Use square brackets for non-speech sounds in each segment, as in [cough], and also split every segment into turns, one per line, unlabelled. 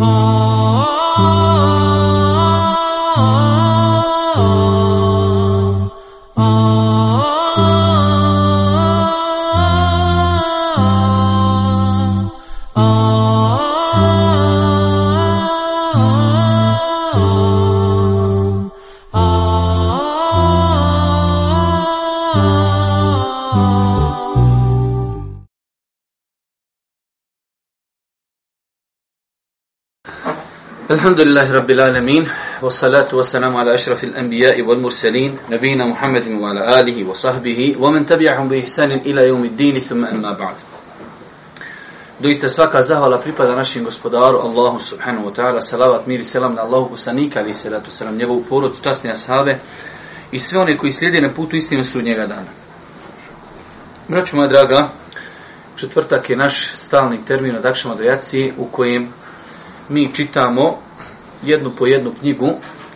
Oh. الحمد لله رب العالمين والصلاة والسلام على أشرف الأنبياء والمرسلين نبينا محمد وعلى آله وصحبه ومن تبعهم بإحسان إلى يوم الدين ثم أما بعد Doista svaka zahvala pripada našim gospodaru Allahu subhanahu wa ta'ala, salavat, mir i selam na Allahu kusanika, ali salatu selam, njegovu porod, častne ashave i sve one koji slijede na putu istinu su njega dana. Braću moja draga, četvrtak je naš stalni termin od Akšama do Jaci u kojem mi čitamo jednu po jednu knjigu.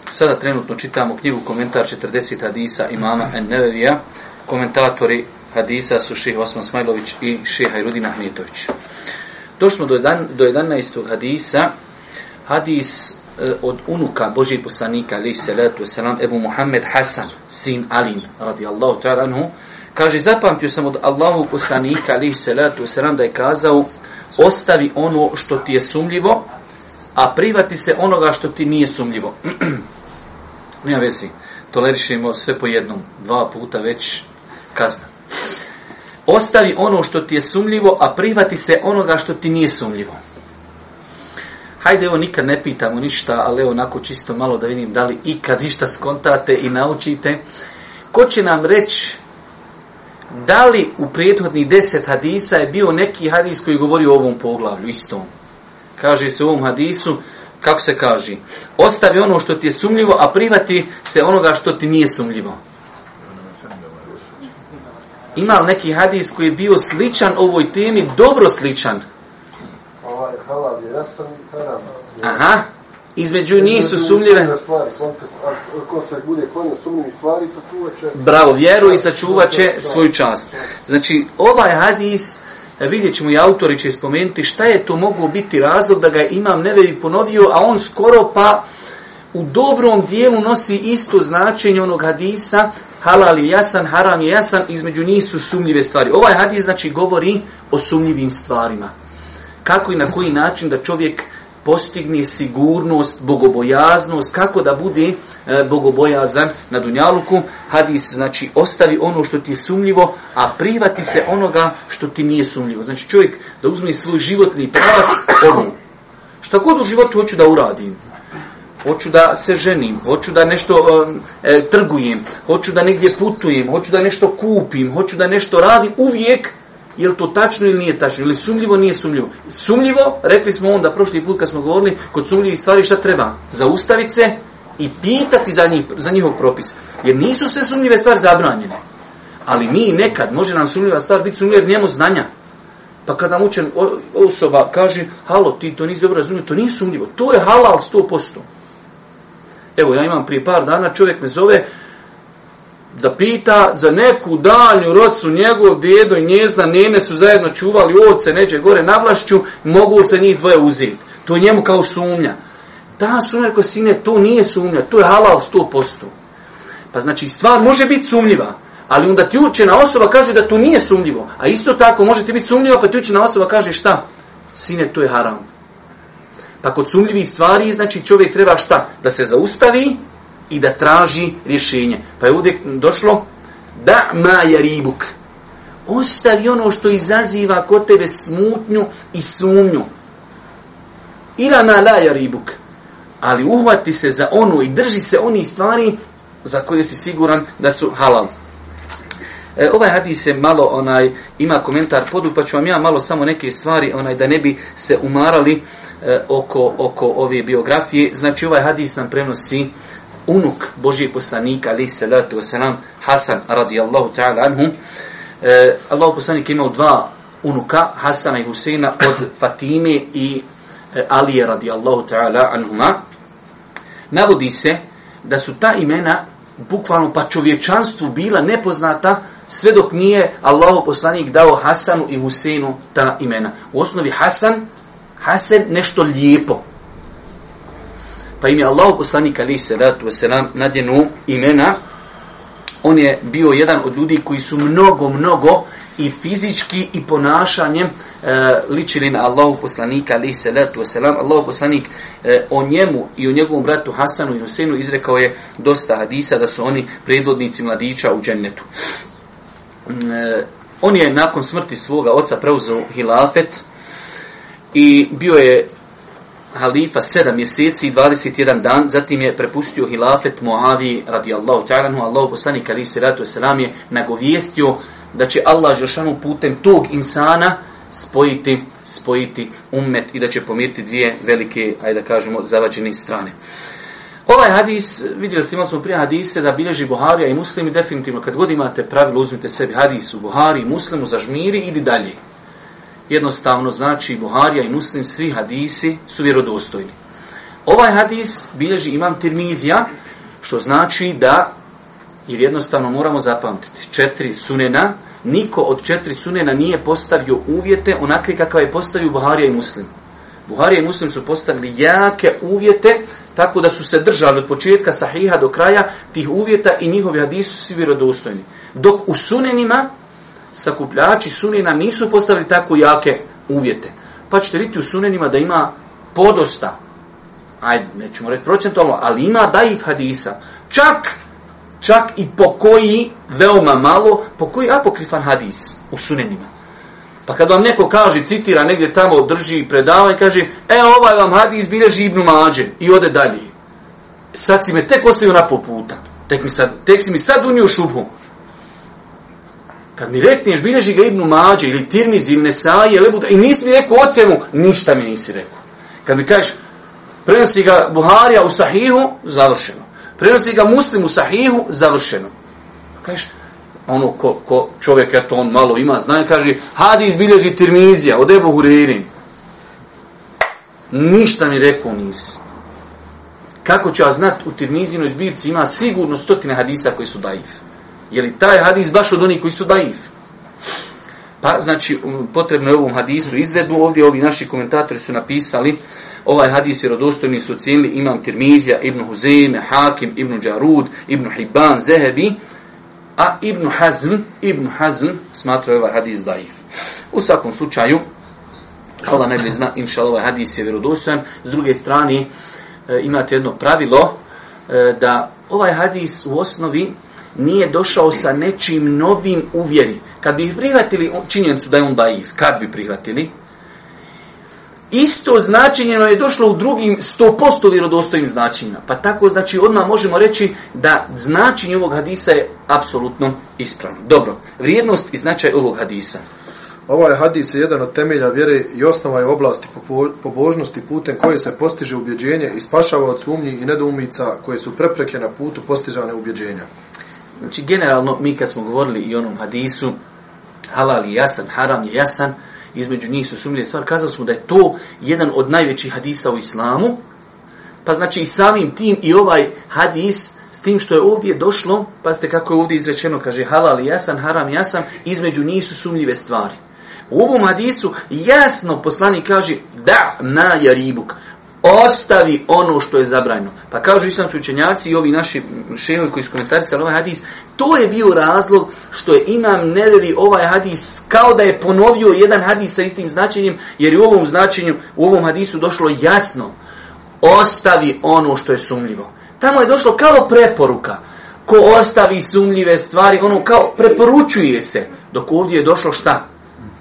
Sada trenutno čitamo knjigu komentar 40 hadisa imama En-Nevevija. Komentatori hadisa su Ših Osman Smajlović i Ših Hajrudin Ahmetović. Došli smo do, jedan, do 11. hadisa. Hadis e, od unuka Božih poslanika, alaih salatu wasalam, Ebu Muhammed Hasan, sin Alin, radijallahu ta'ala anhu, kaže, zapamtio sam od Allahu poslanika, alaih salatu wasalam, da je kazao, ostavi ono što ti je sumljivo, a privati se onoga što ti nije sumljivo. [clears throat] Nema vezi, tolerišimo sve po jednom, dva puta već kazna. Ostavi ono što ti je sumljivo, a privati se onoga što ti nije sumljivo. Hajde, evo, nikad ne pitamo ništa, ali evo, onako čisto malo da vidim da li ikad ništa skontate i naučite. Ko će nam reći da li u prijethodnih deset hadisa je bio neki hadis koji govori o ovom poglavlju, istom? Kaže se u ovom hadisu, kako se kaže, ostavi ono što ti je sumljivo, a privati se onoga što ti nije sumljivo. Ima li neki hadis koji je bio sličan ovoj temi, dobro sličan?
Ovaj halal je jasan i haram.
Aha, između njih su sumljive.
Stvari, kontekst, ako se bude klonio sumnjivih stvari, sačuvat će...
Bravo, vjeru i sačuvat će svoju čast. Znači, ovaj hadis E, vidjet ćemo i autori će spomenuti šta je to moglo biti razlog da ga imam nevevi ponovio, a on skoro pa u dobrom dijelu nosi isto značenje onog hadisa, halal je jasan, haram je jasan, između njih su sumljive stvari. Ovaj hadis znači govori o sumljivim stvarima. Kako i na koji način da čovjek postigne sigurnost, bogobojaznost, kako da bude e, bogobojazan na dunjaluku. Hadis znači ostavi ono što ti je sumljivo, a privati se onoga što ti nije sumljivo. Znači čovjek da uzme svoj životni pravac ono. Šta god u životu hoću da uradim, hoću da se ženim, hoću da nešto e, e trgujem, hoću da negdje putujem, hoću da nešto kupim, hoću da nešto radim, uvijek je li to tačno ili nije tačno, ili sumljivo, nije sumljivo. Sumljivo, rekli smo onda prošli put kad smo govorili, kod sumljivih stvari šta treba? Zaustaviti se i pitati za, njih, za njihov propis. Jer nisu sve sumljive stvari zabranjene. Ali mi nekad, može nam sumljiva stvar biti sumljiva jer njemu znanja. Pa kada nam učen osoba kaže, halo, ti to nisi dobro razumio, to nije sumljivo. To je halal 100%. Evo, ja imam prije par dana, čovjek me zove, da pita za neku dalju rodcu, njegov djedo i njezna nene su zajedno čuvali ovce neđe gore na vlašću, mogu se njih dvoje uzeti. To je njemu kao sumnja. Ta sumnja, rekao sine, to nije sumnja, to je halal 100%. Pa znači, stvar može biti sumnjiva, ali onda ti učena osoba kaže da to nije sumnjivo. A isto tako, može ti biti sumnjiva pa ti učena osoba kaže šta? Sine, to je haram. Pa kod sumljivih stvari, znači čovjek treba šta? Da se zaustavi, i da traži rješenje. Pa je ovdje došlo da ma je ribuk. Ostavi ono što izaziva kod tebe smutnju i sumnju. Ila na la je ribuk. Ali uhvati se za ono i drži se oni stvari za koje si siguran da su halal. E, ovaj hadis je malo onaj ima komentar podu pa ću vam ja malo samo neke stvari onaj da ne bi se umarali e, oko oko ove biografije. Znači ovaj hadis nam prenosi unuk Božijeg poslanika, ali salatu wasalam, Hasan radijallahu ta'ala anhu. E, Allah poslanik imao dva unuka, Hasana i Huseina, od Fatime i e, Alije radijallahu ta'ala anhuma. Navodi se da su ta imena bukvalno pa čovječanstvu bila nepoznata sve dok nije Allah poslanik dao Hasanu i Huseinu ta imena. U osnovi Hasan, Hasan nešto lijepo pa im je Allah poslanik ali se ratu selam nadjenu imena, on je bio jedan od ljudi koji su mnogo, mnogo i fizički i ponašanjem e, ličili na Allahu poslanika ali se ratu selam. Allahu poslanik e, o njemu i o njegovom bratu Hasanu i Husenu izrekao je dosta hadisa da su oni predvodnici mladića u džennetu. Mm, e, on je nakon smrti svoga oca preuzeo hilafet i bio je halifa 7 mjeseci i 21 dan, zatim je prepustio hilafet Muavi radijallahu ta'alanu, Allahu poslanik ali se ratu selam je nagovijestio da će Allah Žešanu putem tog insana spojiti, spojiti ummet i da će pomiriti dvije velike, ajde da kažemo, zavađene strane. Ovaj hadis, vidjeli ste, imali smo prije hadise da bilježi Buharija i muslimi, definitivno kad god imate pravilo, uzmite sebi hadis u Buhari i muslimu, zažmiri ili dalje jednostavno znači Buharija i Muslim, svi hadisi su vjerodostojni. Ovaj hadis bilježi imam Tirmidija, što znači da, jer jednostavno moramo zapamtiti, četiri sunena, niko od četiri sunena nije postavio uvjete onakve kakva je postavio Buharija i Muslim. Buharija i Muslim su postavili jake uvjete, tako da su se držali od početka sahiha do kraja tih uvjeta i njihovi hadisi su svi vjerodostojni. Dok u sunenima sakupljači sunena nisu postavili tako jake uvjete. Pa ćete vidjeti u sunenima da ima podosta, ajde, nećemo reći procentualno, ali ima daif hadisa. Čak, čak i po koji, veoma malo, po koji apokrifan hadis u sunenima. Pa kad vam neko kaže, citira negdje tamo, drži predavanje, i kaže, e, ovaj vam hadis bilježi Ibnu Mađe i ode dalje. Sad si me tek ostavio na poputa. Tek, mi sad, tek si mi sad unio šubhu. Kad mi rekneš, bilježi ga Ibnu Mađe ili Tirmiz ili Nesaje, Lebuda, i nisi mi rekao ocemu, ništa mi nisi rekao. Kad mi kažeš, prenosi ga Buharija u Sahihu, završeno. Prenosi ga Muslim u Sahihu, završeno. Pa kažeš, ono ko, ko čovjek, eto on malo ima, zna, kaže, hadis bilježi Tirmizija, od Ebu Hureyrin. Ništa mi rekao nisi. Kako ću ja znat, u Tirmizinoj zbirci ima sigurno stotine hadisa koji su daif. Je li taj hadis baš od onih koji su daif? Pa, znači, um, potrebno je ovom hadisu izvedbu. Ovdje ovi naši komentatori su napisali ovaj hadis je rodostojni su ocijenili imam Tirmizija, Ibn Huzeme, Hakim, Ibn Đarud, Ibn Hibban, Zehebi, a Ibn Hazm, Ibn Hazm smatra ovaj hadis daif. U svakom slučaju, Allah ne zna, inša ovaj hadis je vjerodostojan. S druge strane, e, imate jedno pravilo e, da ovaj hadis u osnovi nije došao sa nečim novim uvjeri. Kad bi prihvatili činjenicu da je on daif, kad bi prihvatili, isto značenje je došlo u drugim 100% vjerodostojnim značenjima. Pa tako, znači, odmah možemo reći da značenje ovog hadisa je apsolutno ispravno. Dobro, vrijednost i značaj ovog hadisa.
Ovaj hadis je jedan od temelja vjere i osnova je oblasti pobožnosti putem koje se postiže ubjeđenje i spašava od sumnji i nedoumica koje su prepreke na putu postižane ubjeđenja.
Znači, generalno, mi kad smo govorili i onom hadisu, halal je jasan, haram je jasan, između njih su sumljive stvari, kazali smo da je to jedan od najvećih hadisa u islamu, pa znači i samim tim i ovaj hadis, s tim što je ovdje došlo, pa ste kako je ovdje izrečeno, kaže halal je jasan, haram je jasan, između njih su sumljive stvari. U ovom hadisu jasno poslani kaže da na jaribuk ostavi ono što je zabranjeno. Pa kažu islamski učenjaci i ovi naši šehovi koji su komentarisali ovaj hadis, to je bio razlog što je imam nevevi ovaj hadis kao da je ponovio jedan hadis sa istim značenjem, jer je u ovom značenju, u ovom hadisu došlo jasno, ostavi ono što je sumljivo. Tamo je došlo kao preporuka, ko ostavi sumljive stvari, ono kao preporučuje se, dok ovdje je došlo šta?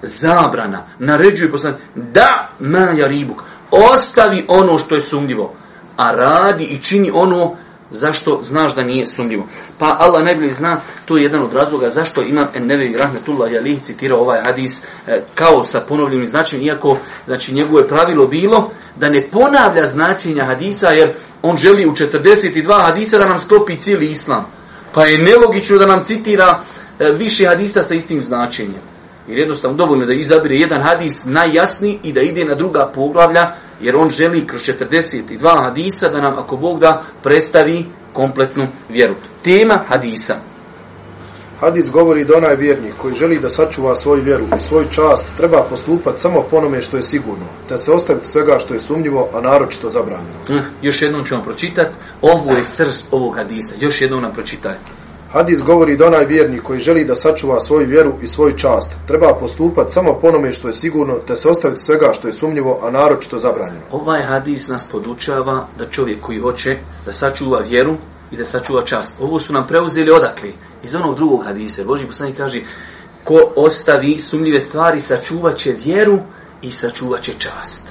Zabrana, naređuje poslanik, da ma ribuk, ostavi ono što je sumljivo, a radi i čini ono zašto znaš da nije sumljivo. Pa Allah najbolje zna, to je jedan od razloga zašto imam Ennevi Rahmetullah Jalih citirao ovaj hadis e, kao sa ponovljenim značenjem, iako znači, njegovo pravilo bilo da ne ponavlja značenja hadisa, jer on želi u 42 hadisa da nam sklopi cijeli islam. Pa je nelogično da nam citira e, više hadisa sa istim značenjem. Jer jednostavno dovoljno da izabire jedan hadis najjasniji i da ide na druga poglavlja, jer on želi kroz 42 hadisa da nam, ako Bog da, predstavi kompletnu vjeru. Tema hadisa.
Hadis govori da onaj vjernik koji želi da sačuva svoju vjeru i svoju čast treba postupati samo po onome što je sigurno, te se ostaviti svega što je sumnjivo, a naročito zabranjeno.
Eh, Još jednom ću vam pročitati. Ovo je srž ovog hadisa. Još jednom nam pročitaj.
Hadis govori da onaj vjernik koji želi da sačuva svoju vjeru i svoju čast treba postupati samo po onome što je sigurno, te se ostaviti svega što je sumnjivo, a naročito zabranjeno.
Ovaj hadis nas podučava da čovjek koji hoće da sačuva vjeru i da sačuva čast. Ovo su nam preuzeli odakle? Iz onog drugog hadisa. Boži poslanik kaže ko ostavi sumnjive stvari sačuvat će vjeru i sačuvat će čast.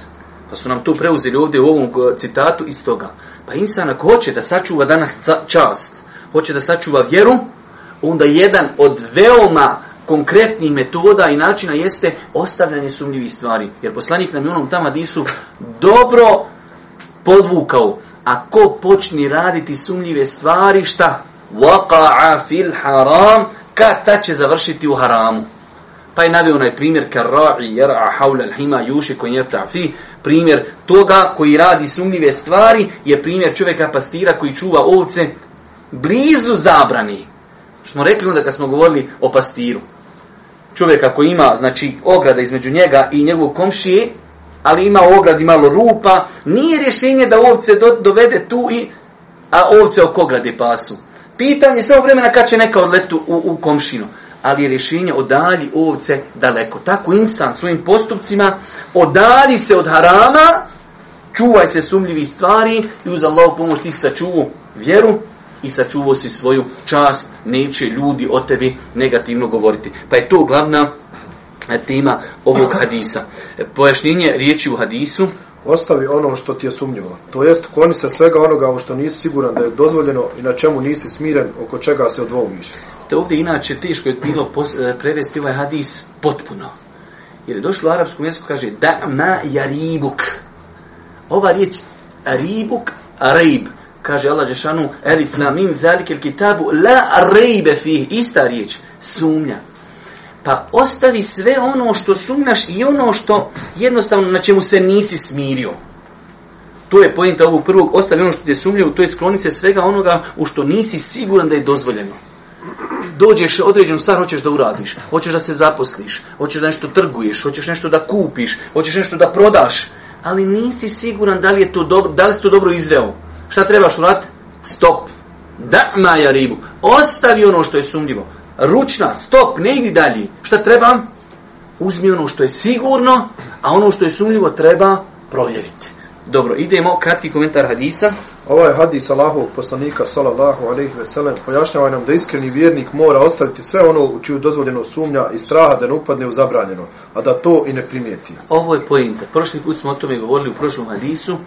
Pa su nam to preuzeli ovdje u ovom e, citatu iz toga. Pa insan ako hoće da sačuva danas čast, hoće da sačuva vjeru, onda jedan od veoma konkretnih metoda i načina jeste ostavljanje sumnjivih stvari. Jer poslanik nam je onom tamo hadisu dobro podvukao. A ko počni raditi sumnjive stvari, šta? Waqa'a fil haram, kad ta će završiti u haramu. Pa je navio onaj primjer karra'i jar'a hawla al-hima yushi kun yarta fi primjer toga koji radi sumnjive stvari je primjer čovjeka pastira koji čuva ovce blizu zabrani. Što smo rekli onda kad smo govorili o pastiru. Čovjek ako ima znači ograda između njega i njegovog komšije, ali ima u ogradi malo rupa, nije rješenje da ovce do, dovede tu i a ovce oko ograde pasu. Pitanje je samo vremena kad će neka odletu u, u komšinu. Ali je rješenje odalji ovce daleko. Tako insan svojim postupcima odalji se od harama, čuvaj se sumljivih stvari i uz Allahu pomoć ti sačuvu vjeru i sačuvao si svoju čast, neće ljudi o tebi negativno govoriti. Pa je to glavna e, tema ovog hadisa. E, Pojašnjenje riječi u hadisu,
Ostavi ono što ti je sumnjivo. To jest, kloni se svega onoga u što nisi siguran da je dozvoljeno i na čemu nisi smiren, oko čega se odvoumiš.
te ovdje inače teško je bilo e, prevesti ovaj hadis potpuno. Jer je došlo u arapskom jeziku, kaže da ma jaribuk. Ova riječ ribuk, rejb, kaže Allah Žešanu, elif la mim zalike kitabu, la rejbe fih, ista riječ, sumnja. Pa ostavi sve ono što sumnjaš i ono što jednostavno na čemu se nisi smirio. To je pojenta ovog prvog, ostavi ono što ti je sumljivo, to je skloni se svega onoga u što nisi siguran da je dozvoljeno. Dođeš određenu stvar, hoćeš da uradiš, hoćeš da se zaposliš, hoćeš da nešto trguješ, hoćeš nešto da kupiš, hoćeš nešto da prodaš, ali nisi siguran da li je to dobro, da li si to dobro izveo. Šta trebaš uraditi? Stop. Da, ja ribu. Ostavi ono što je sumnjivo. Ručna, stop, ne idi dalje. Šta trebam? Uzmi ono što je sigurno, a ono što je sumnjivo treba provjeriti. Dobro, idemo, kratki komentar hadisa.
Ovaj hadis Allahovog poslanika sallallahu alejhi ve sellem pojašnjava nam da iskreni vjernik mora ostaviti sve ono u čiju dozvoljeno sumnja i straha da ne upadne u zabranjeno, a da to i ne primijeti.
Ovo je pojenta. Prošli put smo o tome govorili u prošlom hadisu.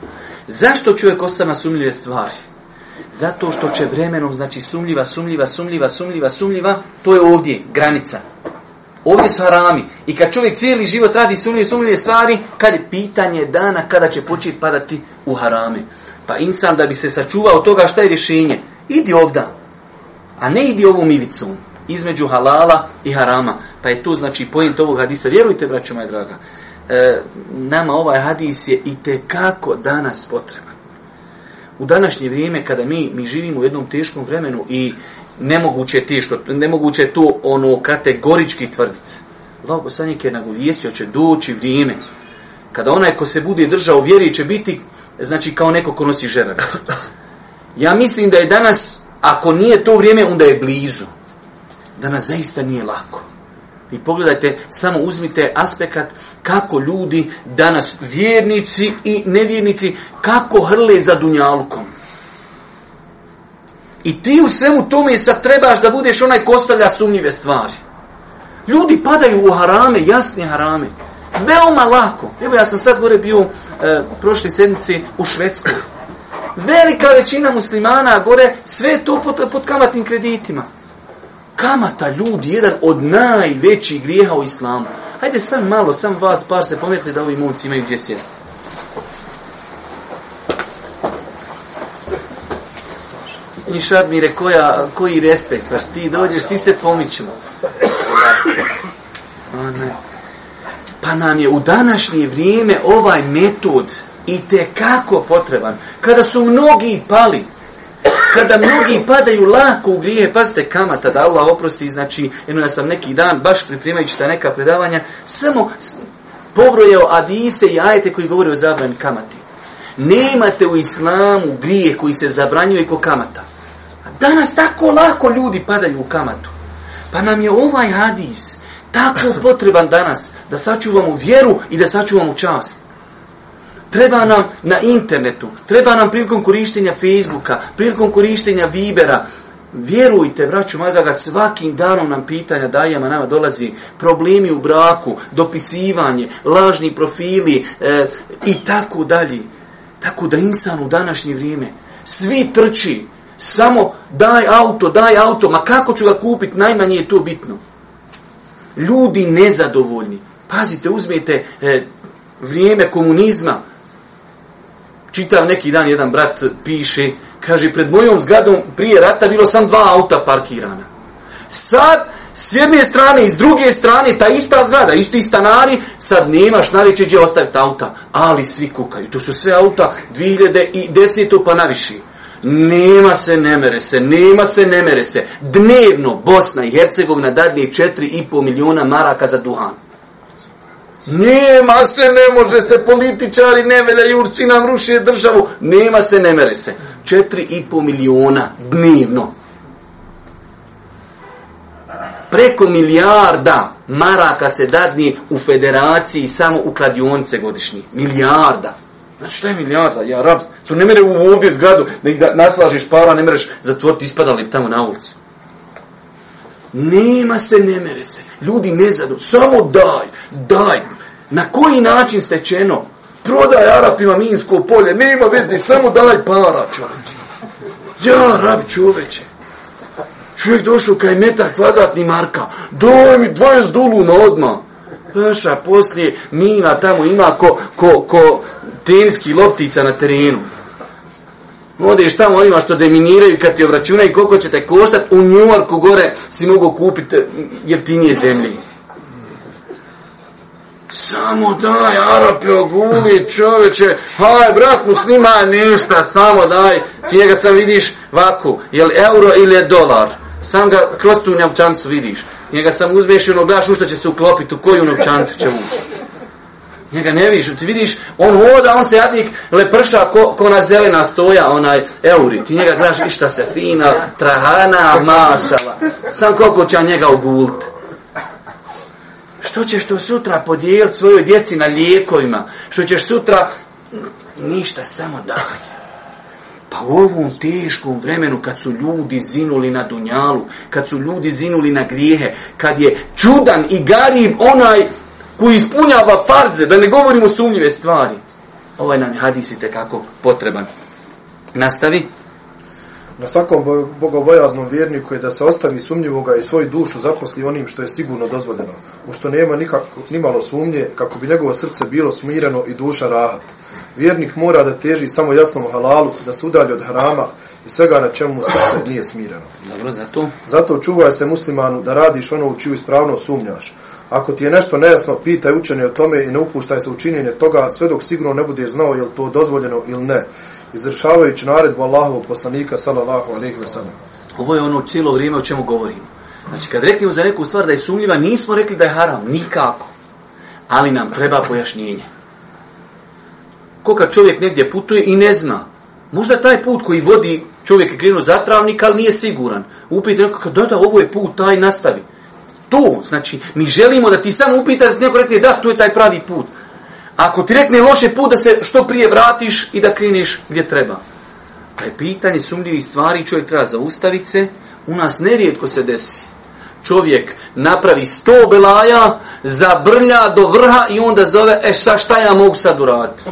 Zašto čovjek ostane na sumljive stvari? Zato što će vremenom, znači sumljiva, sumljiva, sumljiva, sumljiva, sumljiva, to je ovdje, granica. Ovdje su harami. I kad čovjek cijeli život radi sumljive, sumljive stvari, kad je pitanje dana kada će početi padati u harame. Pa insan da bi se sačuvao od toga šta je rješenje, idi ovda. A ne idi ovom ivicom između halala i harama. Pa je to znači pojent ovog hadisa. Vjerujte, braćo moja draga, e, nama ovaj hadis je i kako danas potreban. U današnje vrijeme kada mi mi živimo u jednom teškom vremenu i nemoguće ti što, nemoguće tu to ono kategorički tvrditi. Allah poslanik je nagovijestio će doći vrijeme kada onaj ko se bude držao u vjeri će biti znači kao neko ko nosi žerac. Ja mislim da je danas, ako nije to vrijeme, onda je blizu. Danas zaista nije lako. I pogledajte, samo uzmite aspekt kako ljudi danas, vjernici i nevjernici, kako hrle za dunjalkom. I ti u svemu tome sad trebaš da budeš onaj ko ostavlja sumnjive stvari. Ljudi padaju u harame, jasne harame. Veoma lako. Evo ja sam sad gore bio e, prošle sedmice u Švedskoj. Velika većina muslimana gore sve to pod, pod kamatnim kreditima. Kamata ljudi, jedan od najvećih grijeha u islamu. Hajde sam malo, sam vas par se pomjerite da ovi momci imaju gdje sjesti. I Šadmire, koja, koji respekt, baš ti dođeš, svi se pomičemo. O. Pa nam je u današnje vrijeme ovaj metod i te kako potreban. Kada su mnogi pali, kada mnogi padaju lako u grije, pazite kamata da Allah oprosti, znači, jedno ja sam neki dan, baš pripremajući ta neka predavanja, samo povrojeo pobrojao adise i ajete koji govore o zabranj kamati. Nemate u islamu grije koji se zabranjuje ko kamata. Danas tako lako ljudi padaju u kamatu. Pa nam je ovaj hadis tako [laughs] potreban danas da sačuvamo vjeru i da sačuvamo čast. Treba nam na internetu, treba nam prilikom korištenja Facebooka, prilikom korištenja Vibera. Vjerujte, braću moja draga, svakim danom nam pitanja dajama nama dolazi problemi u braku, dopisivanje, lažni profili e, i tako dalje. Tako da insan u današnje vrijeme svi trči, samo daj auto, daj auto, ma kako ću ga kupiti, najmanje je to bitno. Ljudi nezadovoljni. Pazite, uzmete e, vrijeme komunizma, čitav neki dan jedan brat piše, kaže, pred mojom zgradom prije rata bilo sam dva auta parkirana. Sad, s jedne strane i s druge strane, ta ista zgrada, isti stanari, sad nemaš naviše gdje ostaviti auta, ali svi kukaju. To su sve auta 2010. pa naviši. Nema se, ne mere se, nema se, ne mere se. Dnevno Bosna i Hercegovina dadne 4,5 miliona maraka za duhan. Nema se, ne može se, političari ne veljaju, svi nam rušije državu. Nema se, ne mere se. 4,5 miliona dnevno. Preko milijarda maraka se dadni u federaciji samo u kladionice godišnji. Milijarda. Znači šta je milijarda? Ja rab, tu ne mere u ovdje zgradu da ih da naslažiš para, ne mereš zatvoriti ispadali tamo na ulicu. Nema se, ne mere se. Ljudi ne zadu. Samo daj, daj. Na koji način stečeno? Prodaj Arapima Minsko polje. Nema veze, samo daj para, čovječe. Ja, rab čoveče. Čovjek došao kaj metar kvadratni marka. Daj mi 20 dulu na odmah. Paša, poslije mina tamo ima ko, ko, ko tenski loptica na terenu. Odeš tamo onima što deminiraju kad ti obračunaju koliko će te koštat, u New Yorku gore si mogu kupiti eh, jeftinije zemlje. Samo daj, Arape, oguli, čoveče, haj, brat muslima, ništa, samo daj, ti njega sam vidiš vaku, je li euro ili je dolar, sam ga kroz tu novčancu vidiš, njega sam uzmeš i ono gledaš u što će se uklopiti, u koju novčancu će ući. Njega ne vidiš, ti vidiš, on hoda, on se jadnik leprša ko, ko na zelena stoja, onaj euri, ti njega gledaš, išta se fina, trahana, mašala, sam koliko će njega uguliti. Što ćeš to sutra podijeliti svojoj djeci na lijekovima? Što ćeš sutra... Ništa, samo daj. Pa u ovom teškom vremenu kad su ljudi zinuli na dunjalu, kad su ljudi zinuli na grijehe, kad je čudan i garib onaj koji ispunjava farze, da ne govorimo sumnjive stvari. Ovaj nam je hadis i tekako potreban. Nastavi.
Na svakom bo- bogobojaznom vjerniku je da se ostavi sumnjivoga i svoju dušu zaposli onim što je sigurno dozvoljeno, u što nema nikako, nimalo sumnje, kako bi njegovo srce bilo smireno i duša rahat. Vjernik mora da teži samo jasnom halalu, da se udalji od harama i svega na čemu mu srce nije smireno.
Dobro, zato.
Zato čuvaj se muslimanu da radiš ono u čiju ispravno sumnjaš. Ako ti je nešto nejasno, pitaj učenje o tome i ne upuštaj se u činjenje toga sve dok sigurno ne budeš znao je li to dozvoljeno ili ne, izvršavajući naredbu Allahovog poslanika sallallahu alejhi ve sellem.
Ovo je ono cijelo vrijeme o čemu govorimo. Znači, kad reknemo za neku stvar da je sumnjiva, nismo rekli da je haram, nikako. Ali nam treba pojašnjenje. Ko kad čovjek negdje putuje i ne zna, možda taj put koji vodi čovjek je krenuo za travnik, ali nije siguran. Upite neko, da, da, ovo je put, taj nastavi. To, znači, mi želimo da ti samo upitaš, da ti neko rekne, da, to je taj pravi put. Ako ti rekne loše put, da se što prije vratiš i da kreneš gdje treba. Pa je pitanje sumljivih stvari, čovjek treba zaustaviti se, u nas nerijetko se desi. Čovjek napravi sto belaja, zabrlja do vrha i onda zove, e šta, šta ja mogu sad uraditi?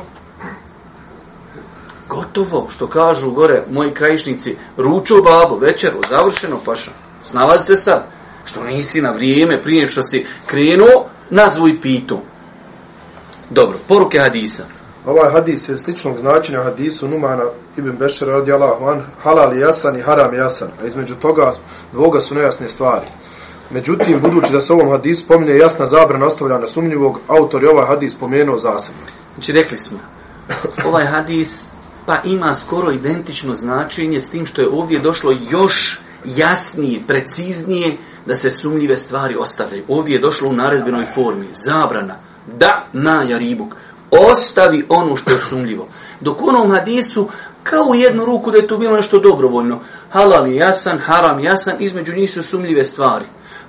Gotovo, što kažu gore moji krajišnici, ručo babo, večeru, završeno paša. Snalazi se sad. Što nisi na vrijeme, prije što si krenuo, nazvuj pitu. Dobro, poruke hadisa.
Ovaj hadis je sličnog značenja hadisu Numana ibn Bešar radijallahu an, halal jasan i haram jasan, a između toga dvoga su nejasne stvari. Međutim, budući da se ovom hadisu spominje jasna zabrana ostavljanja sumnjivog, autor je ovaj hadis spomenuo zasebno.
Znači, rekli smo, ovaj hadis pa ima skoro identično značenje s tim što je ovdje došlo još jasnije, preciznije da se sumnjive stvari ostavljaju. Ovdje je došlo u naredbenoj formi. Zabrana. Da, na jaribuk. Ostavi ono što je sumljivo. Dok u onom hadisu, kao u jednu ruku da je to bilo nešto dobrovoljno. Halal je jasan, haram jasan, između njih su sumljive stvari.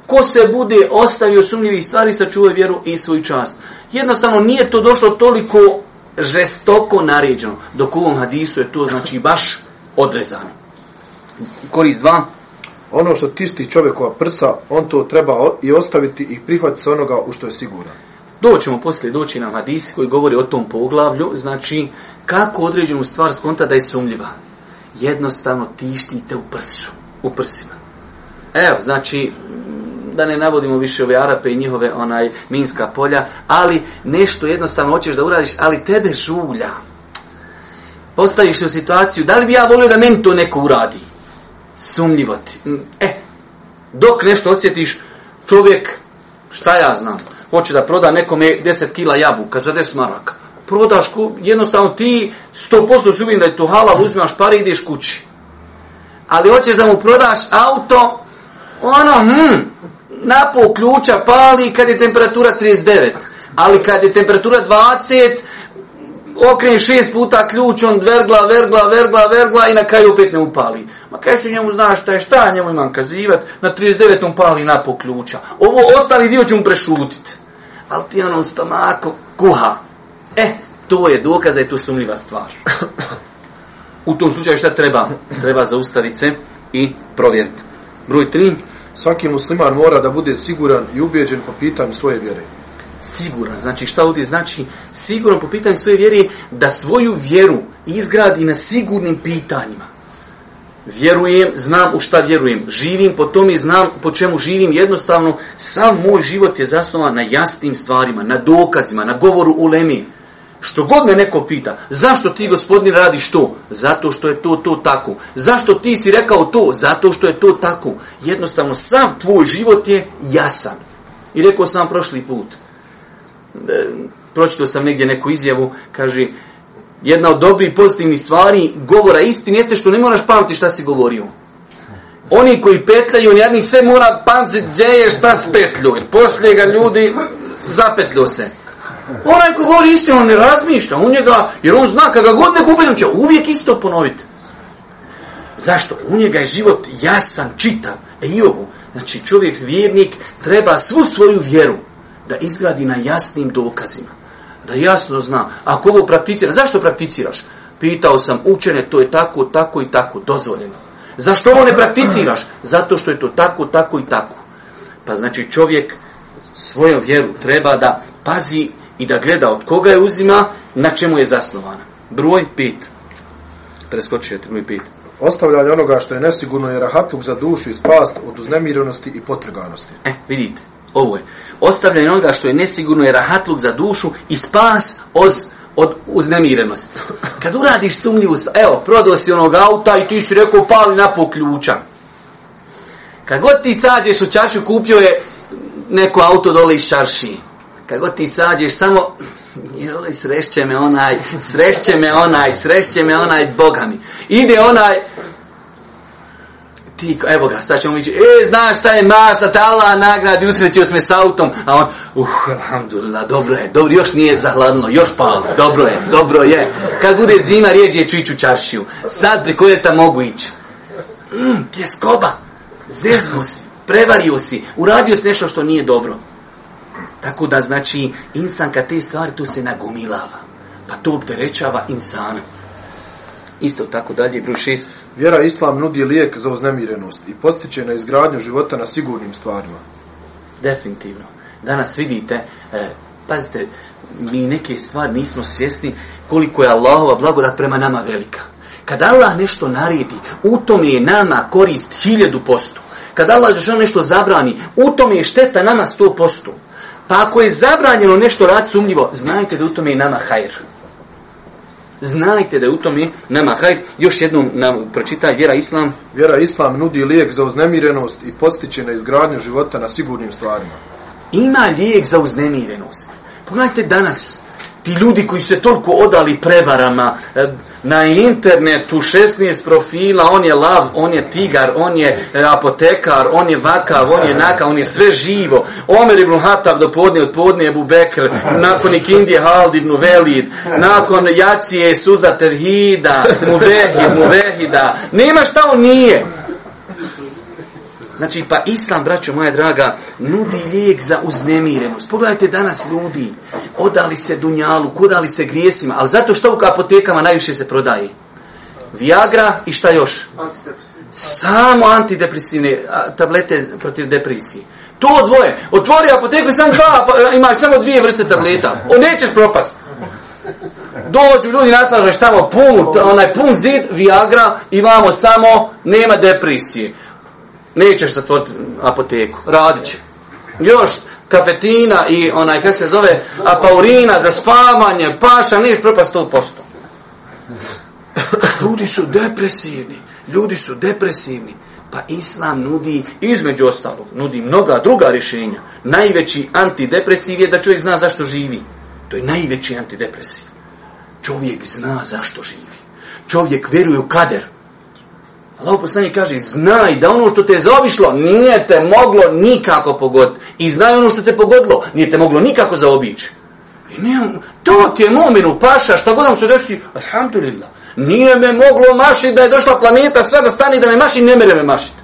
Ko se bude ostavio sumljivih stvari, sačuva vjeru i svoj čast. Jednostavno nije to došlo toliko žestoko naređeno, dok u ovom hadisu je to znači baš odrezano. Korist dva.
Ono što tišti čovjekova prsa, on to treba i ostaviti i prihvatiti se onoga u što je siguran.
Doćemo poslije doći na hadisi koji govori o tom poglavlju, znači kako određenu stvar skonta da je sumljiva. Jednostavno tištite u prsu, u prsima. Evo, znači, da ne navodimo više ove Arape i njihove onaj minska polja, ali nešto jednostavno hoćeš da uradiš, ali tebe žulja. Postaviš se u situaciju, da li bi ja volio da meni to neko uradi? Sumnjivo ti. E, dok nešto osjetiš, čovjek, šta ja znam, hoće da proda nekome 10 kila jabuka za 10 maraka. Prodaš, ku, jednostavno ti 100% si da je to halal, uzmimaš pare i ideš kući. Ali hoćeš da mu prodaš auto, ono, hm, napol ključa pali kad je temperatura 39. Ali kad je temperatura 20, okreni šest puta ključ, on vergla, vergla, vergla, vergla i na kraju opet ne upali. Ma kaj što njemu znaš šta je šta, njemu imam kazivat, na 39. upali pali ključa. Ovo ostali dio ću mu prešutit. Ali ti ono stomako kuha. E, to je dokaz da je to sumljiva stvar. U tom slučaju šta treba? Treba zaustaviti se i provjeriti. Broj 3.
Svaki musliman mora da bude siguran i ubijeđen po pitanju svoje vjere.
Siguran. Znači šta ovdje znači? Siguran po pitanju svoje vjere da svoju vjeru izgradi na sigurnim pitanjima. Vjerujem, znam u šta vjerujem. Živim po tome, znam po čemu živim. Jednostavno, sam moj život je zasnovan na jasnim stvarima, na dokazima, na govoru u lemi. Što god me neko pita, zašto ti gospodin radiš to? Zato što je to, to tako. Zašto ti si rekao to? Zato što je to tako. Jednostavno, sam tvoj život je jasan. I rekao sam prošli put pročito pročitao sam negdje neku izjavu, kaže, jedna od dobrih pozitivnih stvari govora istine jeste što ne moraš pamtiti šta si govorio. Oni koji petljaju, on jednih sve mora pamtiti gdje je šta s petlju. Jer poslije ga ljudi zapetlju se. Onaj ko govori istinu, on ne razmišlja On njega, jer on zna kada god neko upet, on će uvijek isto ponoviti. Zašto? U njega je život jasan, čitav. E i ovo, znači čovjek vjernik treba svu svoju vjeru da izgradi na jasnim dokazima. Da jasno zna. Ako ovo prakticira, zašto prakticiraš? Pitao sam učene, to je tako, tako i tako, dozvoljeno. Zašto ovo ne prakticiraš? Zato što je to tako, tako i tako. Pa znači čovjek svoju vjeru treba da pazi i da gleda od koga je uzima, na čemu je zasnovana. Broj 5. Preskočite, broj 5.
Ostavljanje onoga što je nesigurno je rahatluk za dušu i spast od uznemirenosti i potrganosti.
E, vidite, ovo je. Ostavljanje onoga što je nesigurno je rahatluk za dušu i spas od, od uznemirenosti. Kad uradiš sumnjivu stvar, evo, prodao si onog auta i ti si rekao pali na pol ključa. Kad god ti sađeš u čaršu, kupio je neko auto dole iz čaršije. Kad god ti sađeš, samo joj, srešće me onaj, srešće me onaj, srešće me onaj, Boga mi. Ide onaj, ti, evo ga, sad ćemo ići, e, znaš šta je masa, ta Allah nagradi, usrećio sme s autom, a on, uh, alhamdulillah, dobro je, dobro, još nije zahladno, još palo, dobro je, dobro je. Kad bude zima, rijeđe ću ići u čaršiju. Sad preko ljeta mogu ići. Mm, tjeskoba, zezno si, prevario si, uradio si nešto što nije dobro. Tako da, znači, insan kad te stvari tu se nagomilava, pa to opterećava insana. Isto tako dalje, broj šest.
Vjera Islam nudi lijek za uznemirenost i postiče na izgradnju života na sigurnim stvarima.
Definitivno. Danas vidite, e, pazite, mi neke stvari nismo svjesni koliko je Allahova blagodat prema nama velika. Kad Allah nešto naredi, u tome je nama korist hiljadu posto. Kad Allah žel nešto zabrani, u tome je šteta nama sto posto. Pa ako je zabranjeno nešto rad sumnjivo, znajte da u tome je nama hajr. Znajte da je u tome nama hajr. Još jednom nam pročitaj vjera Islam.
Vjera Islam nudi lijek za uznemirenost i postiče na izgradnju života na sigurnim stvarima.
ima lijek za uznemirenost. Pogledajte danas, ti ljudi koji se toliko odali prevarama, e, na internetu 16 profila, on je lav, on je tigar, on je e, apotekar, on je vakav, on je naka, on je sve živo. Omer ibn Hatab do podne, od podne Ebu Bekr, nakon Ikindije Hald ibn Velid, nakon Jacije Suza Terhida, Muvehid, Muvehida. Nema šta on nije. Znači, pa Islam, braćo moja draga, nudi lijek za uznemirenost. Pogledajte danas ljudi, odali se dunjalu, kodali se grijesima, ali zato što u apotekama najviše se prodaje? Viagra i šta još? Samo antidepresivne tablete protiv depresije. To dvoje. Otvori apoteku i sam dva, pa, e, imaš samo dvije vrste tableta. O, nećeš propast. Dođu ljudi naslažeš tamo pun, onaj pun zid, Viagra, imamo samo, nema depresije nećeš zatvoriti apoteku, radit će. Još kafetina i onaj, kako se zove, apaurina za spavanje, paša, neš propast 100%. [coughs] Ljudi su depresivni, ljudi su depresivni. Pa Islam nudi, između ostalog, nudi mnoga druga rješenja. Najveći antidepresiv je da čovjek zna zašto živi. To je najveći antidepresiv. Čovjek zna zašto živi. Čovjek vjeruje u kader. Allah poslani kaže, znaj da ono što te je zaobišlo, nije te moglo nikako pogoditi. I znaj ono što te pogodilo, nije te moglo nikako zaobići. I nijem, to ti je mominu paša, šta god vam se desi, alhamdulillah. Nije me moglo mašiti da je došla planeta, sve da stani da me maši, ne mere me mašiti.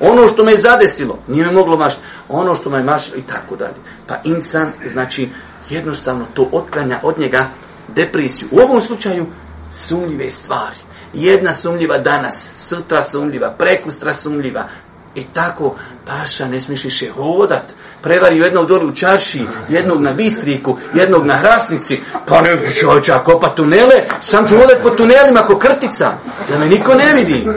Ono što me je zadesilo, nije me moglo mašiti. Ono što me je mašilo i tako dalje. Pa insan, znači, jednostavno to otklanja od njega depresiju. U ovom slučaju, sumnjive stvari jedna sumljiva danas, sutra sumljiva, prekustra sumljiva. I tako, paša, ne smiješ više hodat. Prevari jednog dole u čarši, jednog na bistriku, jednog na hrasnici. Pa ne, čovječa, kopa tunele, sam ću hodat po tunelima ko krtica, da me niko ne vidi.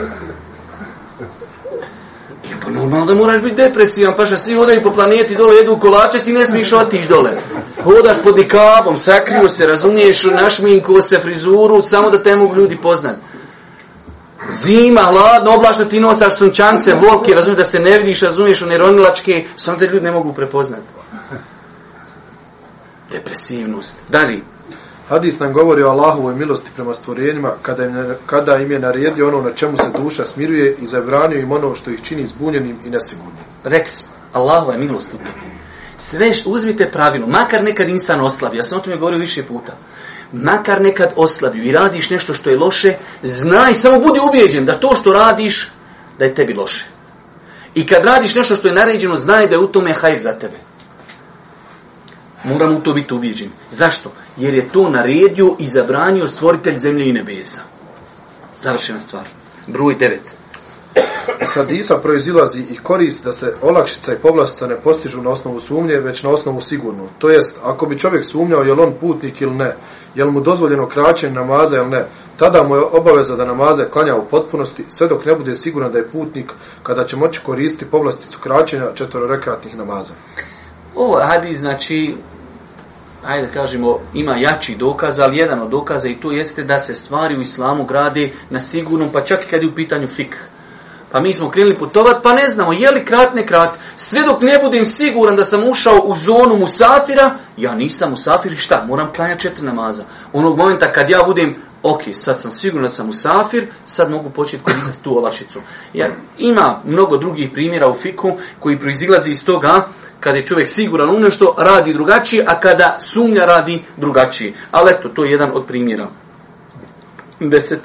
I pa normalno da moraš biti depresivan, paša, svi hodaju po planeti dole, jedu kolače, ti ne smiješ otići dole. Hodaš pod nikabom, sakriju se, razumiješ, našminkuo se frizuru, samo da te mogu ljudi poznati zima, hladno, oblačno, ti nosaš sunčance, volke, razumiješ da se ne vidiš, razumiješ u neronilačke, samo te ljudi ne mogu prepoznati. Depresivnost. Dalje.
Hadis nam govori o Allahovoj milosti prema stvorenjima kada im, kada im je naredio ono na čemu se duša smiruje i zabranio im ono što ih čini zbunjenim i nesigurnim.
Rekli smo, Allahova je milost u tebi. Sve uzmite pravilno, makar nekad insan oslavi, ja sam o tome govorio više puta makar nekad oslabiju i radiš nešto što je loše, znaj, samo budi ubijeđen da to što radiš, da je tebi loše. I kad radiš nešto što je naređeno, znaj da je u tome hajr za tebe. Moram u to biti ubijeđen. Zašto? Jer je to naredio i zabranio stvoritelj zemlje i nebesa. Završena stvar. Broj 9.
Iz hadisa proizilazi i korist da se olakšica i povlastica ne postižu na osnovu sumnje, već na osnovu sigurno. To jest, ako bi čovjek sumnjao je li on putnik ili ne, je li mu dozvoljeno kraćenje namaza ili ne, tada mu je obaveza da namaze klanja u potpunosti, sve dok ne bude siguran da je putnik kada će moći koristiti povlasticu kraćenja četvororekatnih namaza.
Ovo hadis, znači, ajde kažemo, ima jači dokaz, ali jedan od dokaza i to jeste da se stvari u islamu grade na sigurnom, pa čak i kad je u pitanju fikh. Pa mi smo krenuli putovat, pa ne znamo, je li krat, ne krat. Sve dok ne budem siguran da sam ušao u zonu musafira, ja nisam musafir i šta? Moram klanjati četiri namaza. Onog momenta kad ja budem, ok, sad sam siguran da sam musafir, sad mogu početi koristiti tu olašicu. Ja, ima mnogo drugih primjera u fiku koji proizilazi iz toga kada je čovjek siguran u nešto, radi drugačije, a kada sumnja radi drugačije. Ali eto, to je jedan od primjera. Deset.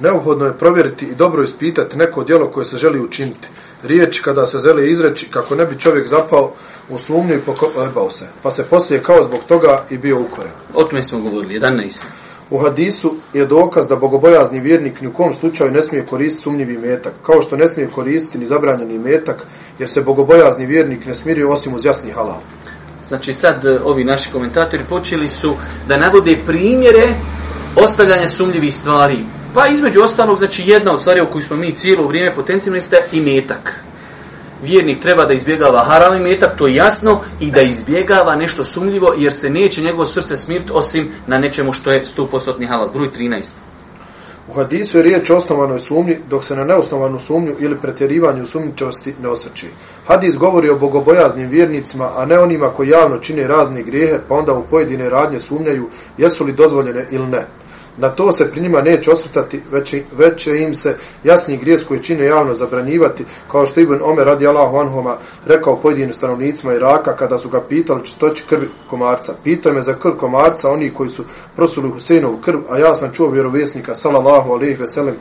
Neuhodno je provjeriti i dobro ispitati neko djelo koje se želi učiniti. Riječ kada se želi izreći kako ne bi čovjek zapao u sumnju i pokopao se. Pa se poslije kao zbog toga i bio ukoren.
O tome smo govorili, 11.
U hadisu je dokaz da bogobojazni vjernik ni u kom slučaju ne smije koristiti sumnjivi metak, kao što ne smije koristiti ni zabranjeni metak, jer se bogobojazni vjernik ne smirio osim uz jasni halal.
Znači sad e, ovi naši komentatori počeli su da navode primjere ostavljanja sumnjivih stvari. Pa između ostalog, znači jedna od stvari o kojoj smo mi cijelo vrijeme potencijno jeste i metak. Vjernik treba da izbjegava haram i metak, to je jasno, i da izbjegava nešto sumljivo, jer se neće njegovo srce smirt osim na nečemu što je 100% halal. Broj 13.
U hadisu je riječ o osnovanoj sumnji, dok se na neosnovanu sumnju ili pretjerivanju sumnjičosti ne osvrči. Hadis govori o bogobojaznim vjernicima, a ne onima koji javno čine razne grijehe, pa onda u pojedine radnje sumnjaju jesu li dozvoljene ili ne. Na to se pri njima neće osvrtati, već, već će im se jasni grijes koji čine javno zabranjivati, kao što Ibn Omer radi Allahu Anhoma rekao pojedinim stanovnicima Iraka kada su ga pitali čistoći krvi komarca. Pitao me za krv komarca, oni koji su prosuli Huseinovu krv, a ja sam čuo vjerovjesnika, salallahu alaihi veselem,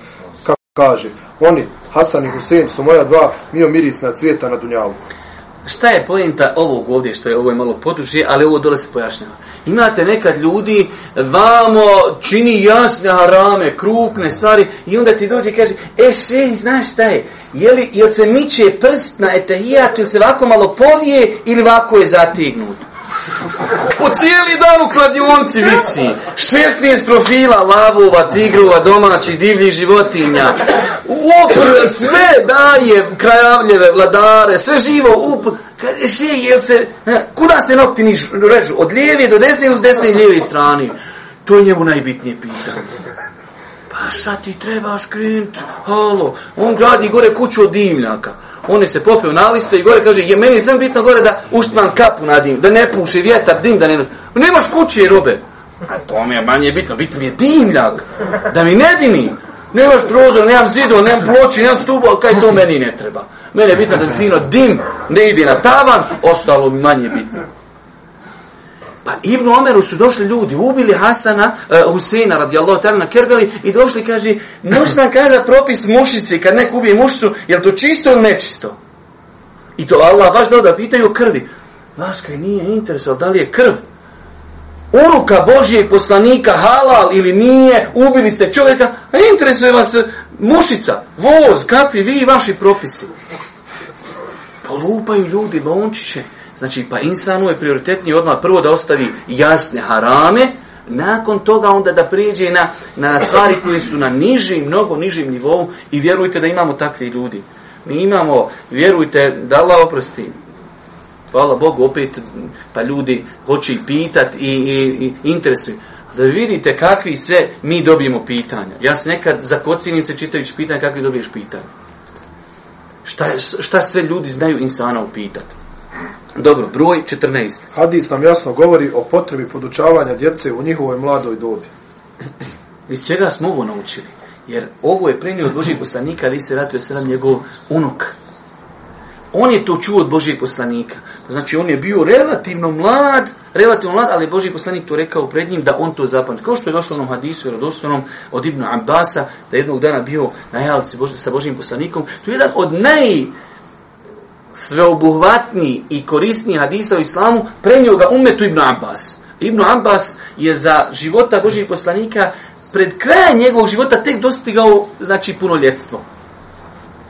kako kaže, oni, Hasan i Husein, su moja dva miomirisna cvijeta na Dunjalu.
Šta je pojenta ovog ovdje, što je ovo je malo poduže, ali ovo dole se pojašnjava. Imate nekad ljudi, vamo čini jasne harame, krupne stvari i onda ti dođe i kaže, e še, znaš šta je, je li, jel se miče prst na etahijatu, ili se ovako malo povije ili ovako je zatignuto? Po cijeli dan u kladionci visi. 16 profila lavova, tigrova, domaćih, divljih životinja. Uopr, sve daje krajavljeve, vladare, sve živo. Up, kaže, še, jel se, e, kuda se nokti niš, režu? Od lijeve do desne ili s desne i lijeve strane? To je njemu najbitnije pitanje. Pa šta ti trebaš krenut? Halo, on gradi gore kuću od dimljaka. On je se popio na liste i gore kaže, je meni zem bitno gore da uštman kapu na dim, da ne puši vjetar, dim da ne... Nemaš kuće, robe. A to mi je manje bitno, bitno mi je dimljak. Da mi ne dimi. Nemaš prozor, nemam zidu, nemam ploči, nemam stubu, ali kaj to meni ne treba. Mene je bitno da mi fino dim ne ide na tavan, ostalo mi manje bitno. Pa Ibn Omeru su došli ljudi, ubili Hasana, e, uh, Huseina radijallahu ta'ala na Kerbeli i došli kaže, moš nam kaza propis mušice kad neko ubije mušicu, je to čisto ili nečisto? I to Allah baš dao da pitaju krvi. Vas kaj nije interesal da li je krv. Uruka Božijeg poslanika halal ili nije, ubili ste čovjeka, a interesuje vas mušica, voz, kakvi vi i vaši propisi. Polupaju ljudi lončiće. Znači, pa insanu je prioritetnije odmah prvo da ostavi jasne harame, nakon toga onda da prijeđe na, na stvari koje su na nižim, mnogo nižim nivou i vjerujte da imamo takvi ljudi. Mi imamo, vjerujte, da Allah oprosti, hvala Bogu, opet pa ljudi hoće i pitat i, i, i interesuju. Da vidite kakvi sve mi dobijemo pitanja. Ja se nekad zakocinim se čitajući pitanja kakvi dobiješ pitanja. Šta, šta sve ljudi znaju insana upitati. Dobro, broj 14.
Hadis nam jasno govori o potrebi podučavanja djece u njihovoj mladoj dobi.
Iz čega smo ovo naučili? Jer ovo je prenio od Božih poslanika, ali se ratuje sada njegov unuk. On je to čuo od Božih poslanika. Znači, on je bio relativno mlad, relativno mlad, ali Božji poslanik to rekao pred njim da on to zapamti. Kao što je došlo u onom hadisu, rodostojnom od Ibnu Abbasa, da jednog dana bio na jalci sa Božjim poslanikom. To je jedan od naj sveobuhvatni i korisni hadisa u islamu, prenio ga umetu Ibnu Abbas. Ibnu Abbas je za života Božih poslanika pred krajem njegovog života tek dostigao znači punoljetstvo.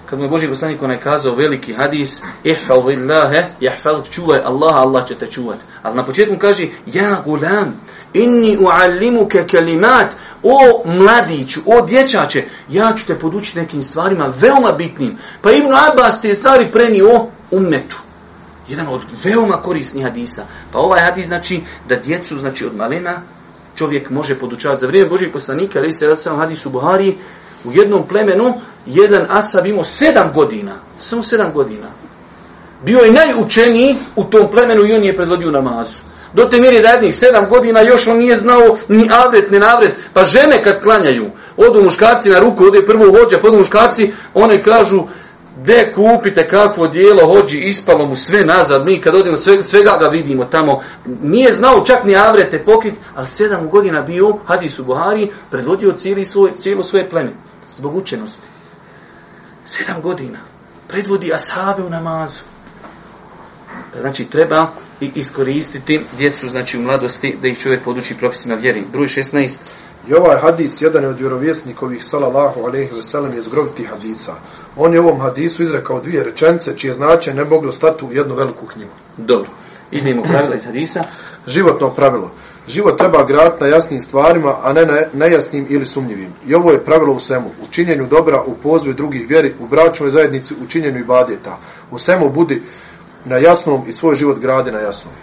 Kad mu je Boži poslanik onaj kazao veliki hadis, ihfal villahe, jahfal čuvaj Allaha, Allah će te čuvat. Ali na početku kaže, ja gulam, inni uallimuke kelimat, o mladiću, o dječače, ja ću te podučiti nekim stvarima veoma bitnim. Pa Ibn Abbas te stvari prenio ummetu. Jedan od veoma korisnih hadisa. Pa ovaj hadis znači da djecu, znači od malena, čovjek može podučavati. Za vrijeme Božih poslanika, ali se radicam hadisu Buhari, u jednom plemenu, jedan asab imao sedam godina. Samo sedam godina. Bio je najučeniji u tom plemenu i on je predvodio namazu. Do te mjeri da jednih sedam godina još on nije znao ni avret, ni navret. Pa žene kad klanjaju, odu muškarci na ruku, ode prvo vođa, pa podu muškarci, one kažu, de kupite kakvo dijelo hođi, ispalo mu sve nazad, mi kad odemo sve, svega ga vidimo tamo, nije znao čak ni avrete pokrit, ali sedam godina bio, hadis u Buhari, predvodio cijeli svoj, cijelo svoje pleme, zbog učenosti. Sedam godina, predvodi ashabe u namazu. Pa znači, treba i iskoristiti djecu, znači u mladosti, da ih čovjek poduči propisima vjeri. Broj 16.
I ovaj hadis, jedan je od vjerovjesnikovih, salallahu alaihi veselem, je zgroviti hadisa. On je u ovom hadisu izrekao dvije rečence, čije značaj ne moglo stati u jednu veliku knjigu.
Dobro. Idemo pravila iz hadisa.
Životno pravilo. Život treba graditi na jasnim stvarima, a ne na nejasnim ili sumnjivim. I ovo je pravilo u svemu. U činjenju dobra, u pozvoju drugih vjeri, u bračnoj zajednici, u činjenju ibadeta. U svemu budi na jasnom i svoj život gradi na jasnom.